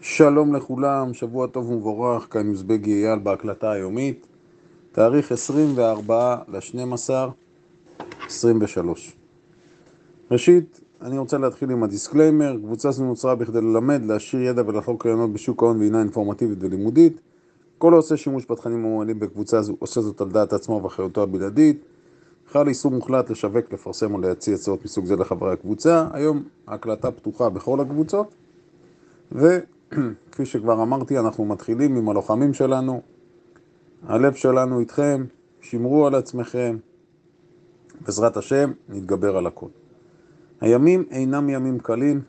שלום לכולם, שבוע טוב ומבורך, כאן יוזבגי אייל בהקלטה היומית, תאריך 24 ל-12, 23. ראשית, אני רוצה להתחיל עם ה disclaimer, קבוצה זו נוצרה בכדי ללמד, להשאיר ידע ולחלוק רעיונות בשוק ההון והינה אינפורמטיבית ולימודית. כל העושה שימוש בתכנים המועלים בקבוצה זו עושה זאת על דעת עצמו ואחריותו הבלעדית. חל איסור מוחלט לשווק, לפרסם או להציע הצעות מסוג זה לחברי הקבוצה. היום ההקלטה פתוחה בכל הקבוצות, וכפי שכבר אמרתי, אנחנו מתחילים עם הלוחמים שלנו. הלב שלנו איתכם, שמרו על עצמכם, בעזרת השם נתגבר על הכל. הימים אינם ימים קלים,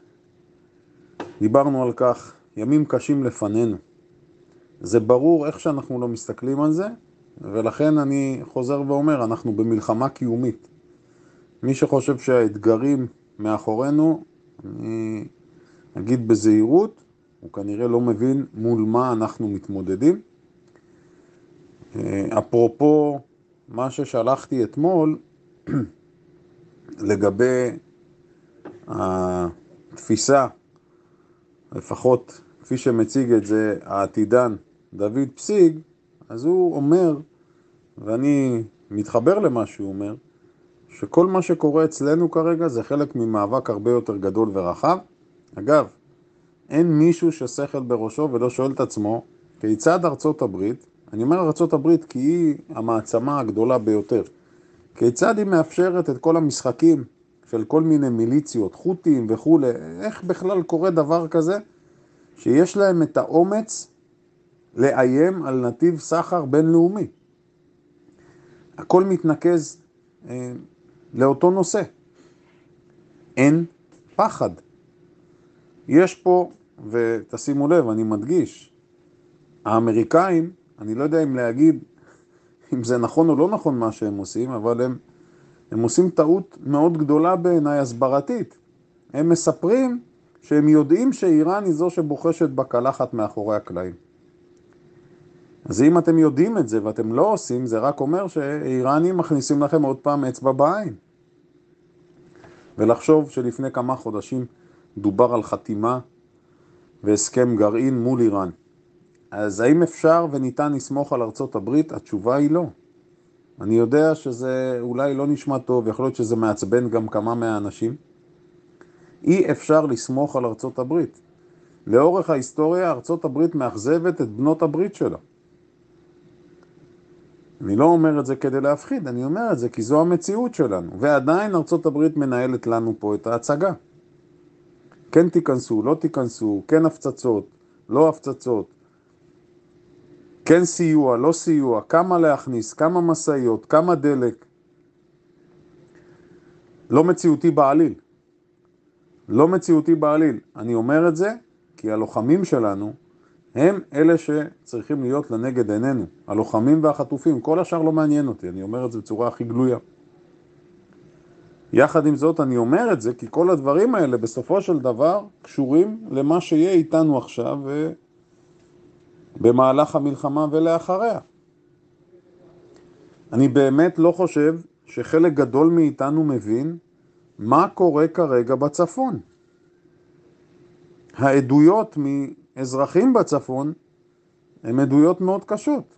דיברנו על כך, ימים קשים לפנינו. זה ברור איך שאנחנו לא מסתכלים על זה, ולכן אני חוזר ואומר, אנחנו במלחמה קיומית. מי שחושב שהאתגרים מאחורינו, אני אגיד בזהירות, הוא כנראה לא מבין מול מה אנחנו מתמודדים. אפרופו מה ששלחתי אתמול לגבי התפיסה, לפחות כפי שמציג את זה העתידן דוד פסיג, אז הוא אומר, ואני מתחבר למה שהוא אומר, שכל מה שקורה אצלנו כרגע זה חלק ממאבק הרבה יותר גדול ורחב. אגב, אין מישהו ששכל בראשו ולא שואל את עצמו כיצד ארצות הברית, אני אומר ארצות הברית כי היא המעצמה הגדולה ביותר, כיצד היא מאפשרת את כל המשחקים של כל מיני מיליציות, חותים וכולי, איך בכלל קורה דבר כזה שיש להם את האומץ לאיים על נתיב סחר בינלאומי. הכל מתנקז אה, לאותו נושא. אין פחד. יש פה, ותשימו לב, אני מדגיש, האמריקאים, אני לא יודע אם להגיד אם זה נכון או לא נכון מה שהם עושים, אבל הם, הם עושים טעות מאוד גדולה בעיניי הסברתית. הם מספרים שהם יודעים שאיראן היא זו שבוחשת בקלחת מאחורי הקלעים. אז אם אתם יודעים את זה ואתם לא עושים, זה רק אומר שאיראנים מכניסים לכם עוד פעם אצבע בעין. ולחשוב שלפני כמה חודשים דובר על חתימה והסכם גרעין מול איראן. אז האם אפשר וניתן לסמוך על ארצות הברית? התשובה היא לא. אני יודע שזה אולי לא נשמע טוב, יכול להיות שזה מעצבן גם כמה מהאנשים. אי אפשר לסמוך על ארצות הברית. לאורך ההיסטוריה ארצות הברית מאכזבת את בנות הברית שלה. אני לא אומר את זה כדי להפחיד, אני אומר את זה כי זו המציאות שלנו, ועדיין ארצות הברית מנהלת לנו פה את ההצגה. כן תיכנסו, לא תיכנסו, כן הפצצות, לא הפצצות, כן סיוע, לא סיוע, כמה להכניס, כמה מסעיות, כמה דלק. לא מציאותי בעליל. לא מציאותי בעליל. אני אומר את זה כי הלוחמים שלנו הם אלה שצריכים להיות לנגד עינינו, הלוחמים והחטופים, כל השאר לא מעניין אותי, אני אומר את זה בצורה הכי גלויה. יחד עם זאת אני אומר את זה כי כל הדברים האלה בסופו של דבר קשורים למה שיהיה איתנו עכשיו במהלך המלחמה ולאחריה. אני באמת לא חושב שחלק גדול מאיתנו מבין מה קורה כרגע בצפון. העדויות מאזרחים בצפון הן עדויות מאוד קשות.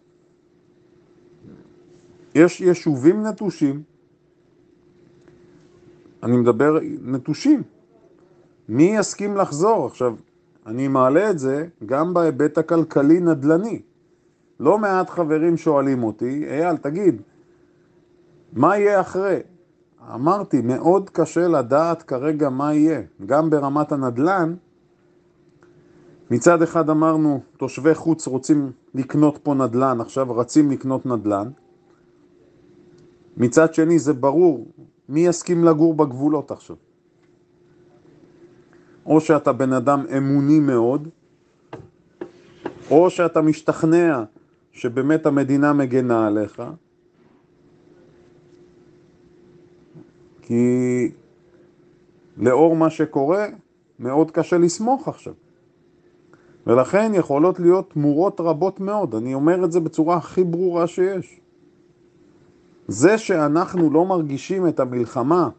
יש יישובים נטושים, אני מדבר נטושים. מי יסכים לחזור? עכשיו, אני מעלה את זה גם בהיבט הכלכלי-נדל"ני. לא מעט חברים שואלים אותי, אייל, תגיד, מה יהיה אחרי? אמרתי, מאוד קשה לדעת כרגע מה יהיה. גם ברמת הנדל"ן, מצד אחד אמרנו, תושבי חוץ רוצים לקנות פה נדל"ן, עכשיו רצים לקנות נדל"ן. מצד שני, זה ברור, מי יסכים לגור בגבולות עכשיו? או שאתה בן אדם אמוני מאוד, או שאתה משתכנע שבאמת המדינה מגנה עליך, כי לאור מה שקורה, מאוד קשה לסמוך עכשיו. ולכן יכולות להיות תמורות רבות מאוד, אני אומר את זה בצורה הכי ברורה שיש. זה שאנחנו לא מרגישים את המלחמה,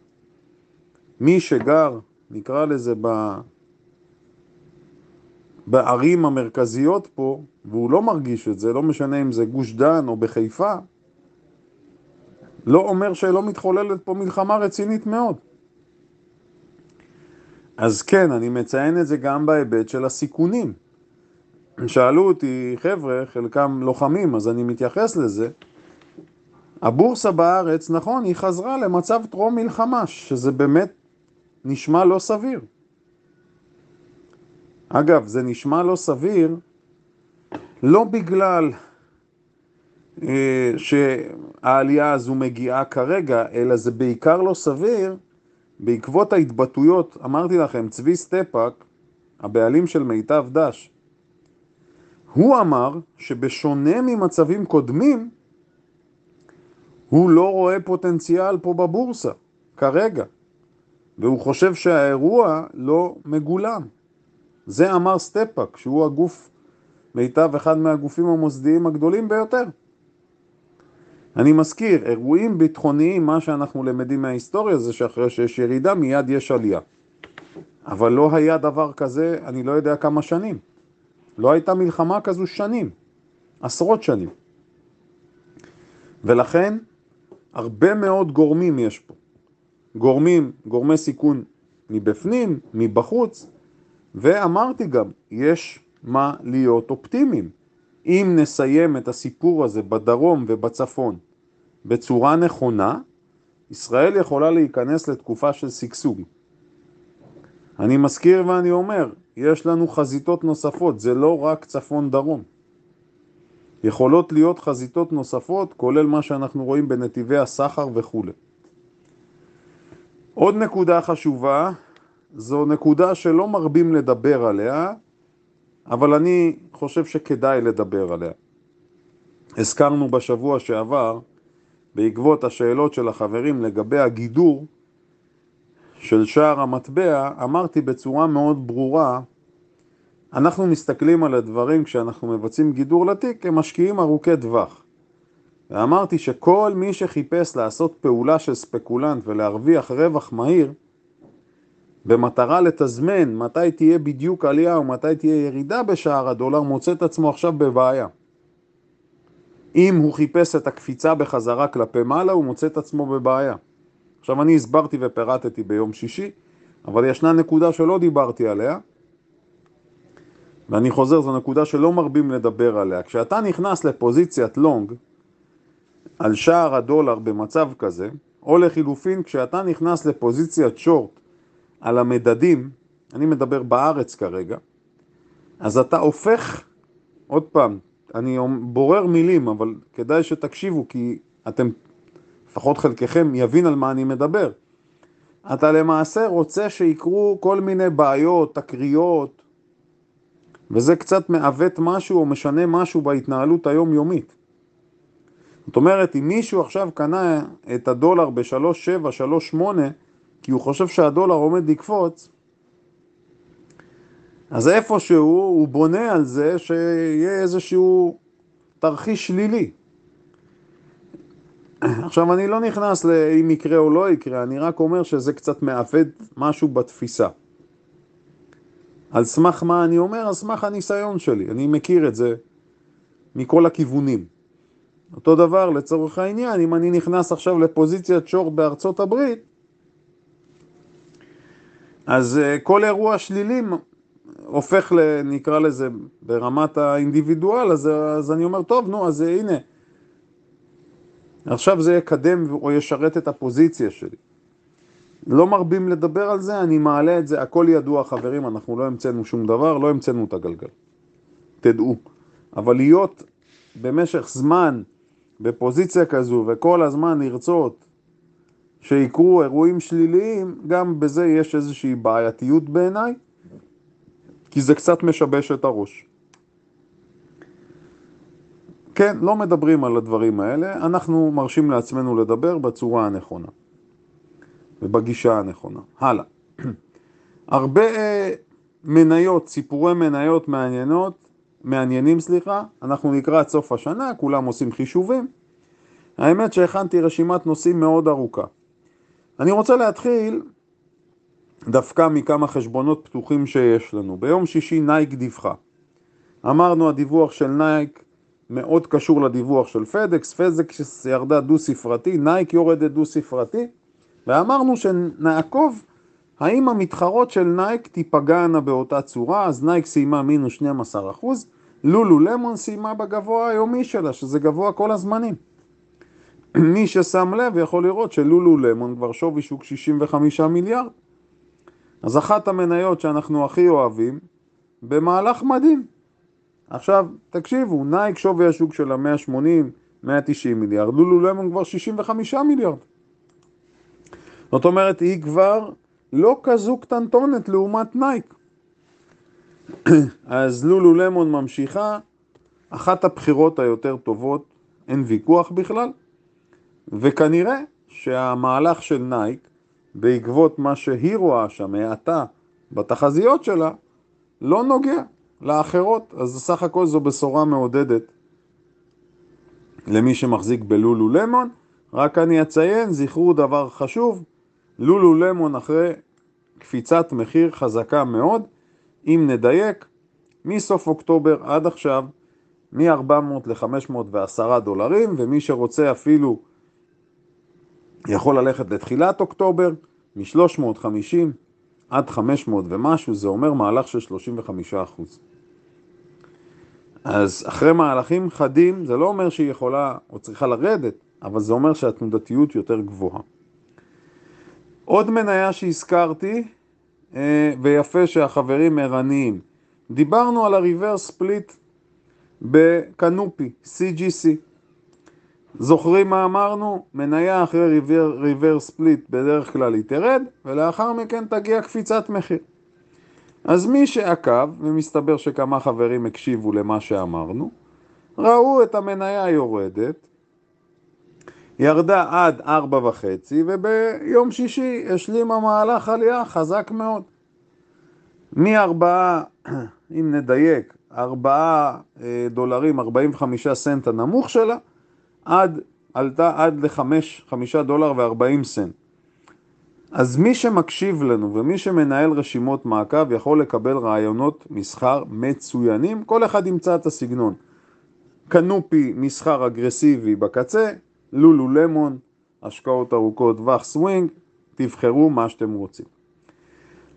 מי שגר, נקרא לזה בערים המרכזיות פה, והוא לא מרגיש את זה, לא משנה אם זה גוש דן או בחיפה, לא אומר שלא מתחוללת פה מלחמה רצינית מאוד. אז כן, אני מציין את זה גם בהיבט של הסיכונים. שאלו אותי, חבר'ה, חלקם לוחמים, אז אני מתייחס לזה. הבורסה בארץ, נכון, היא חזרה למצב טרום מלחמה, שזה באמת נשמע לא סביר. אגב, זה נשמע לא סביר לא בגלל אה, שהעלייה הזו מגיעה כרגע, אלא זה בעיקר לא סביר בעקבות ההתבטאויות, אמרתי לכם, צבי סטפאק, הבעלים של מיטב דש, הוא אמר שבשונה ממצבים קודמים, הוא לא רואה פוטנציאל פה בבורסה, כרגע, והוא חושב שהאירוע לא מגולם. זה אמר סטפאק, שהוא הגוף, מיטב אחד מהגופים המוסדיים הגדולים ביותר. אני מזכיר, אירועים ביטחוניים, מה שאנחנו למדים מההיסטוריה זה שאחרי שיש ירידה מיד יש עלייה. אבל לא היה דבר כזה, אני לא יודע כמה שנים. לא הייתה מלחמה כזו שנים, עשרות שנים. ולכן, הרבה מאוד גורמים יש פה. גורמים, גורמי סיכון מבפנים, מבחוץ, ואמרתי גם, יש מה להיות אופטימיים. אם נסיים את הסיפור הזה בדרום ובצפון בצורה נכונה, ישראל יכולה להיכנס לתקופה של שגשוג. אני מזכיר ואני אומר, יש לנו חזיתות נוספות, זה לא רק צפון-דרום. יכולות להיות חזיתות נוספות, כולל מה שאנחנו רואים בנתיבי הסחר וכו'. עוד נקודה חשובה, זו נקודה שלא מרבים לדבר עליה, אבל אני חושב שכדאי לדבר עליה. הזכרנו בשבוע שעבר, בעקבות השאלות של החברים לגבי הגידור של שער המטבע, אמרתי בצורה מאוד ברורה, אנחנו מסתכלים על הדברים כשאנחנו מבצעים גידור לתיק כמשקיעים ארוכי טווח. ואמרתי שכל מי שחיפש לעשות פעולה של ספקולנט ולהרוויח רווח מהיר, במטרה לתזמן מתי תהיה בדיוק עלייה או מתי תהיה ירידה בשער הדולר, מוצא את עצמו עכשיו בבעיה. אם הוא חיפש את הקפיצה בחזרה כלפי מעלה, הוא מוצא את עצמו בבעיה. עכשיו אני הסברתי ופירטתי ביום שישי, אבל ישנה נקודה שלא דיברתי עליה, ואני חוזר, זו נקודה שלא מרבים לדבר עליה. כשאתה נכנס לפוזיציית לונג על שער הדולר במצב כזה, או לחילופין, כשאתה נכנס לפוזיציית שורט על המדדים, אני מדבר בארץ כרגע, אז אתה הופך, עוד פעם, אני בורר מילים, אבל כדאי שתקשיבו, כי אתם, לפחות חלקכם, יבין על מה אני מדבר. אתה למעשה רוצה שיקרו כל מיני בעיות, תקריות, וזה קצת מעוות משהו או משנה משהו בהתנהלות היומיומית. זאת אומרת, אם מישהו עכשיו קנה את הדולר ב-3.7, 3.8, כי הוא חושב שהדולר עומד לקפוץ, אז איפשהו הוא בונה על זה שיהיה איזשהו תרחיש שלילי. עכשיו, אני לא נכנס לאם יקרה או לא יקרה, אני רק אומר שזה קצת מעוות משהו בתפיסה. על סמך מה אני אומר? על סמך הניסיון שלי. אני מכיר את זה מכל הכיוונים. אותו דבר לצורך העניין, אם אני נכנס עכשיו לפוזיציית שור בארצות הברית, אז אה, כל אירוע שלילי הופך, ל, נקרא לזה, ברמת האינדיבידואל, אז, אז אני אומר, טוב, נו, אז הנה, עכשיו זה יקדם או ישרת את הפוזיציה שלי. לא מרבים לדבר על זה, אני מעלה את זה, הכל ידוע חברים, אנחנו לא המצאנו שום דבר, לא המצאנו את הגלגל. תדעו. אבל להיות במשך זמן בפוזיציה כזו וכל הזמן לרצות שיקרו אירועים שליליים, גם בזה יש איזושהי בעייתיות בעיניי, כי זה קצת משבש את הראש. כן, לא מדברים על הדברים האלה, אנחנו מרשים לעצמנו לדבר בצורה הנכונה. ובגישה הנכונה. הלאה. הרבה אה, מניות, סיפורי מניות מעניינות, מעניינים, סליחה, אנחנו נקרא סוף השנה, כולם עושים חישובים. האמת שהכנתי רשימת נושאים מאוד ארוכה. אני רוצה להתחיל דווקא מכמה חשבונות פתוחים שיש לנו. ביום שישי נייק דיווחה. אמרנו הדיווח של נייק מאוד קשור לדיווח של פדקס, פדקס ירדה דו ספרתי, נייק יורדת דו ספרתי, ואמרנו שנעקוב האם המתחרות של נייק תיפגענה באותה צורה, אז נייק סיימה מינוס 12 אחוז, לולו למון סיימה בגבוה היומי שלה, שזה גבוה כל הזמנים. מי ששם לב יכול לראות שלולו למון כבר שווי שוק 65 מיליארד. אז אחת המניות שאנחנו הכי אוהבים, במהלך מדהים. עכשיו, תקשיבו, נייק שווי השוק של ה-180, 190 מיליארד, לולו למון כבר 65 מיליארד. זאת אומרת, היא כבר לא כזו קטנטונת לעומת נייק. אז לולו למון ממשיכה, אחת הבחירות היותר טובות, אין ויכוח בכלל, וכנראה שהמהלך של נייק, בעקבות מה שהיא רואה שם, האטה בתחזיות שלה, לא נוגע לאחרות, אז סך הכל זו בשורה מעודדת למי שמחזיק בלולו למון. רק אני אציין, זכרו דבר חשוב, לולו למון אחרי קפיצת מחיר חזקה מאוד, אם נדייק, מסוף אוקטובר עד עכשיו, מ-400 ל-510 דולרים, ומי שרוצה אפילו יכול ללכת לתחילת אוקטובר, מ-350 עד 500 ומשהו, זה אומר מהלך של 35 אחוז. אז אחרי מהלכים חדים, זה לא אומר שהיא יכולה או צריכה לרדת, אבל זה אומר שהתנודתיות יותר גבוהה. עוד מניה שהזכרתי, אה, ויפה שהחברים ערניים, דיברנו על ספליט בקנופי, CGC. זוכרים מה אמרנו? מניה אחרי ריבר, ריבר ספליט בדרך כלל היא תרד, ולאחר מכן תגיע קפיצת מחיר. אז מי שעקב, ומסתבר שכמה חברים הקשיבו למה שאמרנו, ראו את המניה יורדת, ירדה עד ארבע וחצי, וביום שישי השלימה מהלך עלייה חזק מאוד. מארבעה, אם נדייק, ארבעה אה, דולרים, ארבעים וחמישה סנט הנמוך שלה, עד, עלתה עד לחמש, חמישה דולר וארבעים סנט. אז מי שמקשיב לנו ומי שמנהל רשימות מעקב יכול לקבל רעיונות מסחר מצוינים, כל אחד ימצא את הסגנון. Canopy מסחר אגרסיבי בקצה, לולו למון, השקעות ארוכות טווח סווינג, תבחרו מה שאתם רוצים.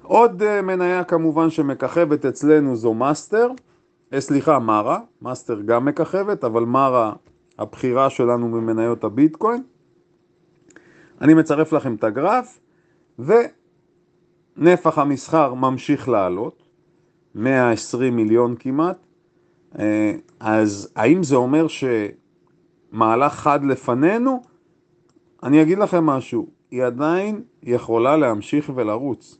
עוד אה, מניה כמובן שמככבת אצלנו זו מאסטר, אה, סליחה, MARA, מאסטר גם מככבת, אבל MARA הבחירה שלנו ממניות הביטקוין. אני מצרף לכם את הגרף, ונפח המסחר ממשיך לעלות, 120 מיליון כמעט, אה, אז האם זה אומר שמהלך חד לפנינו? אני אגיד לכם משהו, היא עדיין יכולה להמשיך ולרוץ.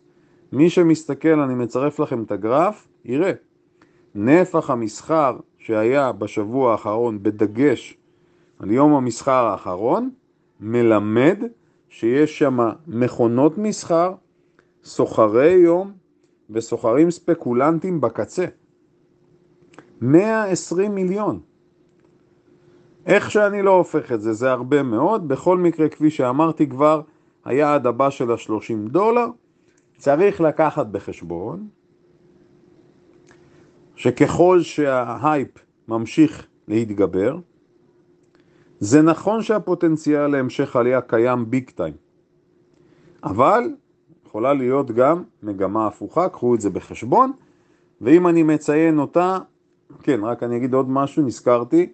מי שמסתכל, אני מצרף לכם את הגרף, יראה. נפח המסחר שהיה בשבוע האחרון, בדגש על יום המסחר האחרון, מלמד שיש שם מכונות מסחר, סוחרי יום וסוחרים ספקולנטים בקצה. 120 מיליון. איך שאני לא הופך את זה, זה הרבה מאוד. בכל מקרה, כפי שאמרתי כבר, היעד הבא של ה-30 דולר, צריך לקחת בחשבון שככל שההייפ ממשיך להתגבר, זה נכון שהפוטנציאל להמשך עלייה קיים ביג טיים, אבל יכולה להיות גם מגמה הפוכה, קחו את זה בחשבון, ואם אני מציין אותה, כן, רק אני אגיד עוד משהו, נזכרתי,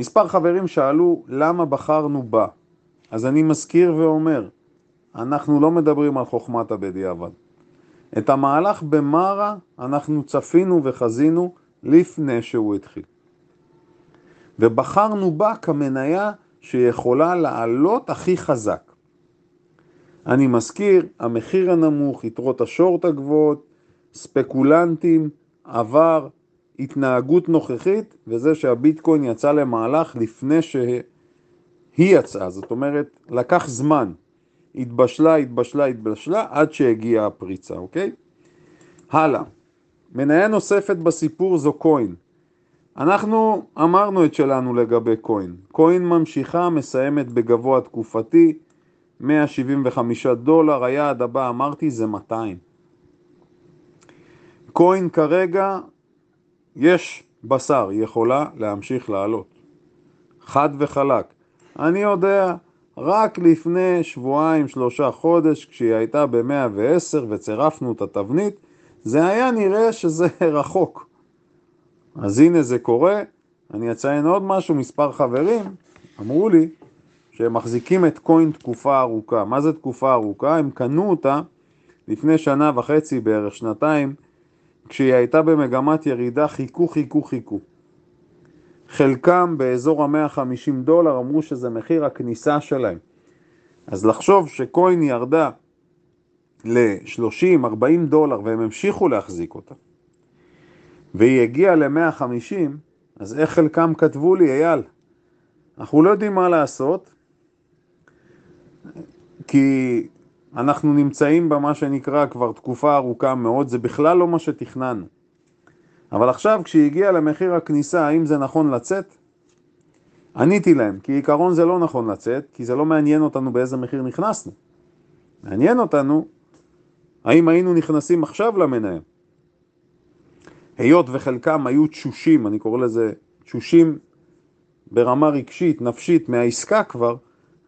מספר חברים שאלו למה בחרנו בה, אז אני מזכיר ואומר, אנחנו לא מדברים על חוכמת הבדיעבד. את המהלך במרה אנחנו צפינו וחזינו לפני שהוא התחיל. ובחרנו בה כמניה שיכולה לעלות הכי חזק. אני מזכיר, המחיר הנמוך, יתרות השורט הגבוהות, ספקולנטים, עבר, התנהגות נוכחית, וזה שהביטקוין יצא למהלך לפני שהיא יצאה. זאת אומרת, לקח זמן. התבשלה, התבשלה, התבשלה, עד שהגיעה הפריצה, אוקיי? הלאה. מניה נוספת בסיפור זו קוין. אנחנו אמרנו את שלנו לגבי קוין. קוין ממשיכה, מסיימת בגבוה תקופתי, 175 דולר, היעד הבא אמרתי זה 200. קוין כרגע, יש בשר, היא יכולה להמשיך לעלות. חד וחלק. אני יודע, רק לפני שבועיים, שלושה חודש, כשהיא הייתה ב-110 וצירפנו את התבנית, זה היה נראה שזה רחוק. אז הנה זה קורה. אני אציין עוד משהו, מספר חברים אמרו לי שהם מחזיקים את קוין תקופה ארוכה. מה זה תקופה ארוכה? הם קנו אותה לפני שנה וחצי, בערך שנתיים, כשהיא הייתה במגמת ירידה, חיכו, חיכו, חיכו. חלקם באזור ה-150 דולר אמרו שזה מחיר הכניסה שלהם. אז לחשוב שקוין ירדה ל-30-40 דולר והם המשיכו להחזיק אותה, והיא הגיעה ל-150, אז איך חלקם כתבו לי, אייל? אנחנו לא יודעים מה לעשות, כי אנחנו נמצאים במה שנקרא כבר תקופה ארוכה מאוד, זה בכלל לא מה שתכננו. אבל עכשיו כשהיא הגיעה למחיר הכניסה, האם זה נכון לצאת? עניתי להם, כי עיקרון זה לא נכון לצאת, כי זה לא מעניין אותנו באיזה מחיר נכנסנו. מעניין אותנו האם היינו נכנסים עכשיו למניה. היות וחלקם היו תשושים, אני קורא לזה תשושים ברמה רגשית, נפשית, מהעסקה כבר,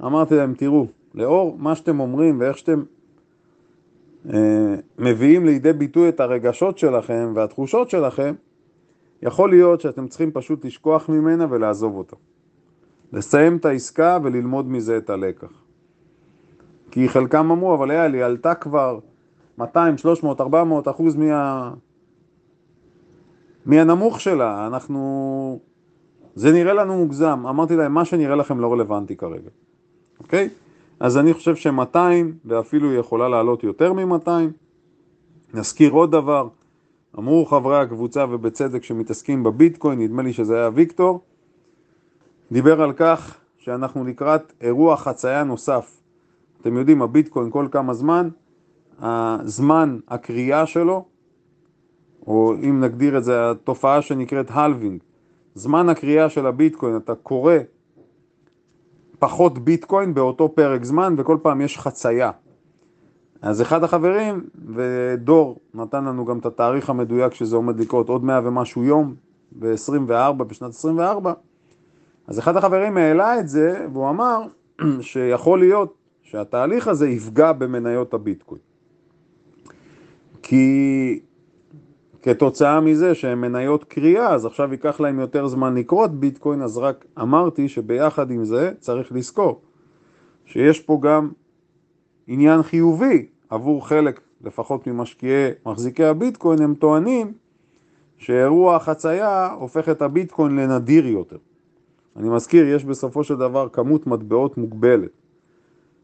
אמרתי להם, תראו, לאור מה שאתם אומרים ואיך שאתם אה, מביאים לידי ביטוי את הרגשות שלכם והתחושות שלכם, יכול להיות שאתם צריכים פשוט לשכוח ממנה ולעזוב אותה. לסיים את העסקה וללמוד מזה את הלקח. כי חלקם אמרו, אבל היה לי, עלתה כבר 200, 300, 400 אחוז מה... מהנמוך שלה, אנחנו... זה נראה לנו מוגזם. אמרתי להם, מה שנראה לכם לא רלוונטי כרגע, אוקיי? אז אני חושב ש-200, ואפילו היא יכולה לעלות יותר מ-200. נזכיר עוד דבר, אמרו חברי הקבוצה ובצדק שמתעסקים בביטקוין, נדמה לי שזה היה ויקטור, דיבר על כך שאנחנו לקראת אירוע חצייה נוסף. אתם יודעים, הביטקוין כל כמה זמן, הזמן הקריאה שלו, או אם נגדיר את זה, התופעה שנקראת הלווינג, זמן הקריאה של הביטקוין, אתה קורא פחות ביטקוין באותו פרק זמן, וכל פעם יש חצייה. אז אחד החברים, ודור נתן לנו גם את התאריך המדויק שזה עומד לקרות עוד מאה ומשהו יום, ב-24, בשנת 24, אז אחד החברים העלה את זה, והוא אמר שיכול להיות שהתהליך הזה יפגע במניות הביטקוין. כי כתוצאה מזה שהן מניות קריאה, אז עכשיו ייקח להם יותר זמן לקרות ביטקוין, אז רק אמרתי שביחד עם זה צריך לזכור שיש פה גם עניין חיובי עבור חלק, לפחות ממשקיעי מחזיקי הביטקוין, הם טוענים שאירוע החצייה הופך את הביטקוין לנדיר יותר. אני מזכיר, יש בסופו של דבר כמות מטבעות מוגבלת.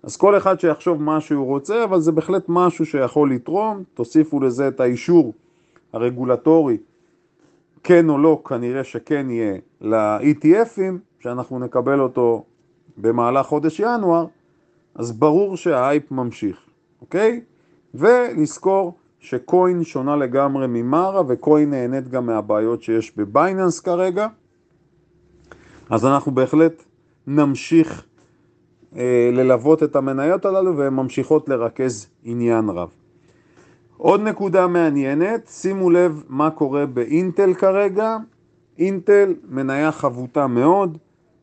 אז כל אחד שיחשוב מה שהוא רוצה, אבל זה בהחלט משהו שיכול לתרום, תוסיפו לזה את האישור הרגולטורי, כן או לא, כנראה שכן יהיה ל-ETFים, שאנחנו נקבל אותו במהלך חודש ינואר, אז ברור שההייפ ממשיך, אוקיי? ולזכור שקוין שונה לגמרי ממרה, וקוין נהנית גם מהבעיות שיש בבייננס כרגע, אז אנחנו בהחלט נמשיך אה, ללוות את המניות הללו והן ממשיכות לרכז עניין רב. עוד נקודה מעניינת, שימו לב מה קורה באינטל כרגע. אינטל מניה חבוטה מאוד,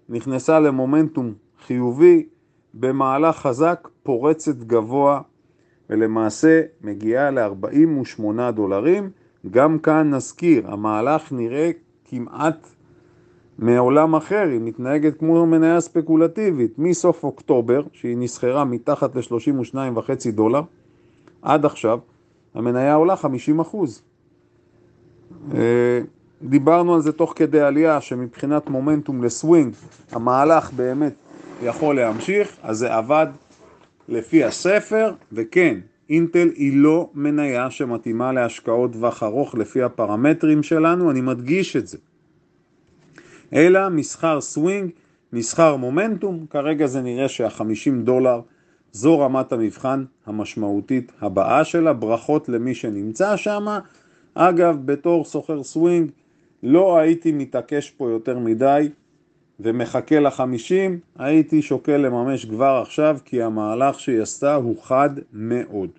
נכנסה למומנטום חיובי, במהלך חזק, פורצת גבוה ולמעשה מגיעה ל-48 דולרים. גם כאן נזכיר, המהלך נראה כמעט מעולם אחר, היא מתנהגת כמו מניה ספקולטיבית מסוף אוקטובר, שהיא נסחרה מתחת ל-32.5 דולר, עד עכשיו, המניה עולה 50 אחוז. אה, דיברנו על זה תוך כדי עלייה, שמבחינת מומנטום לסווינג, המהלך באמת יכול להמשיך, אז זה עבד לפי הספר, וכן, אינטל היא לא מניה שמתאימה להשקעות טווח ארוך לפי הפרמטרים שלנו, אני מדגיש את זה. אלא מסחר סווינג, מסחר מומנטום, כרגע זה נראה שה-50 דולר זו רמת המבחן המשמעותית הבאה שלה, ברכות למי שנמצא שם. אגב, בתור סוחר סווינג, לא הייתי מתעקש פה יותר מדי ומחכה לחמישים, הייתי שוקל לממש כבר עכשיו, כי המהלך שהיא עשתה הוא חד מאוד.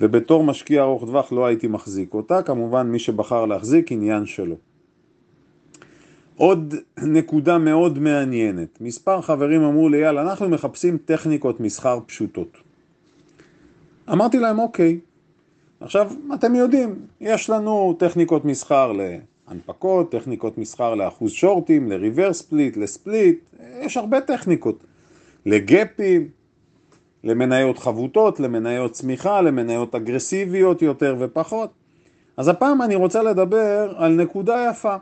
ובתור משקיע ארוך טווח לא הייתי מחזיק אותה, כמובן מי שבחר להחזיק עניין שלו. עוד נקודה מאוד מעניינת, מספר חברים אמרו לי, יאללה, אנחנו מחפשים טכניקות מסחר פשוטות. אמרתי להם, אוקיי, עכשיו, אתם יודעים, יש לנו טכניקות מסחר להנפקות, טכניקות מסחר לאחוז שורטים, לריברס ספליט, לספליט, יש הרבה טכניקות. לגפים, למניות חבוטות, למניות צמיחה, למניות אגרסיביות יותר ופחות. אז הפעם אני רוצה לדבר על נקודה יפה.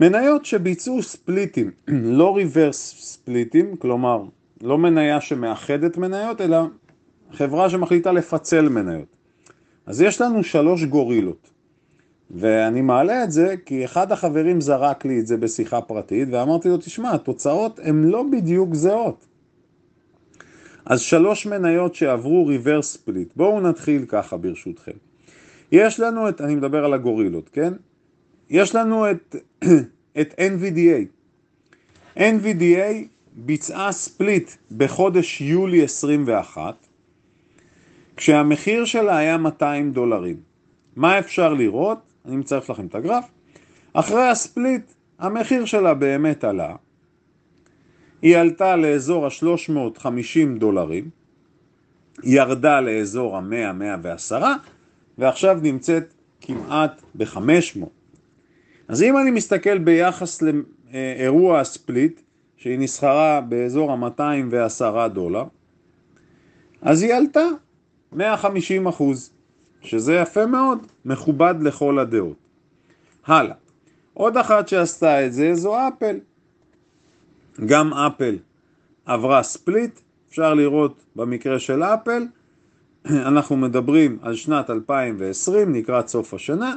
מניות שביצעו ספליטים, לא ריברס ספליטים, כלומר לא מניה שמאחדת מניות, אלא חברה שמחליטה לפצל מניות. אז יש לנו שלוש גורילות, ואני מעלה את זה כי אחד החברים זרק לי את זה בשיחה פרטית, ואמרתי לו, תשמע, התוצאות הן לא בדיוק זהות. אז שלוש מניות שעברו ריברס ספליט. בואו נתחיל ככה ברשותכם. יש לנו את, אני מדבר על הגורילות, כן? יש לנו את, את NVDA. NVDA ביצעה ספליט בחודש יולי 21, כשהמחיר שלה היה 200 דולרים. מה אפשר לראות? אני מצרף לכם את הגרף. אחרי הספליט, המחיר שלה באמת עלה. היא עלתה לאזור ה-350 דולרים, ירדה לאזור ה-100-110, ועכשיו נמצאת כמעט ב-500. אז אם אני מסתכל ביחס לאירוע הספליט, שהיא נסחרה באזור ה-210 דולר, אז היא עלתה 150 אחוז, שזה יפה מאוד, מכובד לכל הדעות. הלאה. עוד אחת שעשתה את זה זו אפל. גם אפל עברה ספליט, אפשר לראות במקרה של אפל, אנחנו מדברים על שנת 2020, לקראת סוף השנה,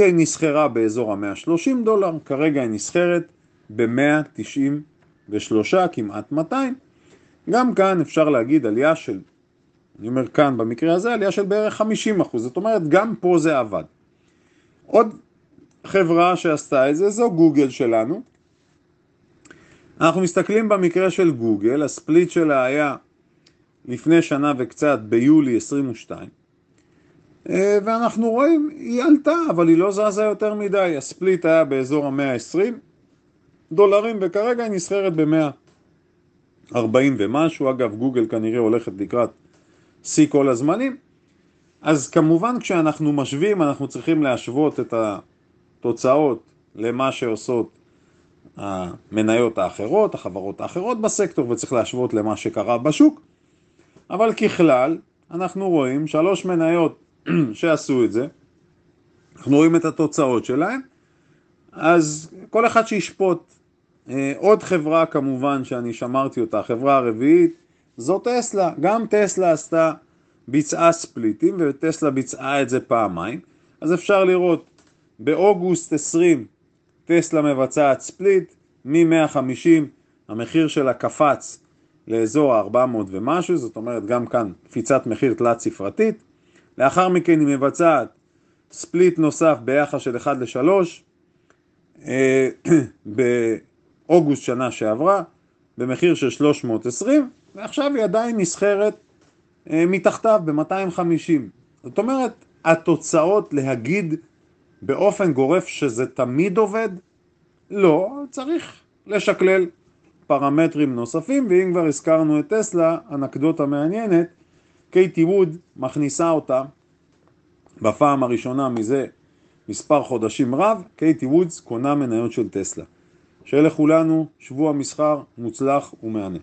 היא נסחרה באזור ה-130 דולר, כרגע היא נסחרת ב-193, כמעט 200. גם כאן אפשר להגיד עלייה של אני אומר כאן במקרה הזה עלייה של בערך 50 אחוז, זאת אומרת גם פה זה עבד. עוד חברה שעשתה את זה זו גוגל שלנו. אנחנו מסתכלים במקרה של גוגל, הספליט שלה היה לפני שנה וקצת ביולי 22 אה, ואנחנו רואים, היא עלתה, אבל היא לא זזה יותר מדי, הספליט היה באזור ה-120 דולרים וכרגע היא נסחרת ב-140 ומשהו, אגב גוגל כנראה הולכת לקראת שיא כל הזמנים. אז כמובן כשאנחנו משווים אנחנו צריכים להשוות את התוצאות למה שעושות המניות האחרות, החברות האחרות בסקטור וצריך להשוות למה שקרה בשוק. אבל ככלל אנחנו רואים שלוש מניות שעשו את זה, אנחנו רואים את התוצאות שלהם, אז כל אחד שישפוט. אה, עוד חברה כמובן שאני שמרתי אותה, החברה הרביעית זו טסלה, גם טסלה עשתה, ביצעה ספליטים וטסלה ביצעה את זה פעמיים, אז אפשר לראות באוגוסט 20 טסלה מבצעת ספליט מ-150 המחיר שלה קפץ לאזור ה-400 ומשהו, זאת אומרת גם כאן קפיצת מחיר תלת ספרתית, לאחר מכן היא מבצעת ספליט נוסף ביחס של 1 ל-3 אה, באוגוסט שנה שעברה במחיר של 320 ועכשיו היא עדיין נסחרת אה, מתחתיו ב-250. זאת אומרת, התוצאות להגיד באופן גורף שזה תמיד עובד? לא, צריך לשקלל פרמטרים נוספים, ואם כבר הזכרנו את טסלה, אנקדוטה מעניינת, קייטי ווד מכניסה אותה בפעם הראשונה מזה מספר חודשים רב, קייטי וודס קונה מניות של טסלה. שיהיה לכולנו שבוע מסחר מוצלח ומהנה.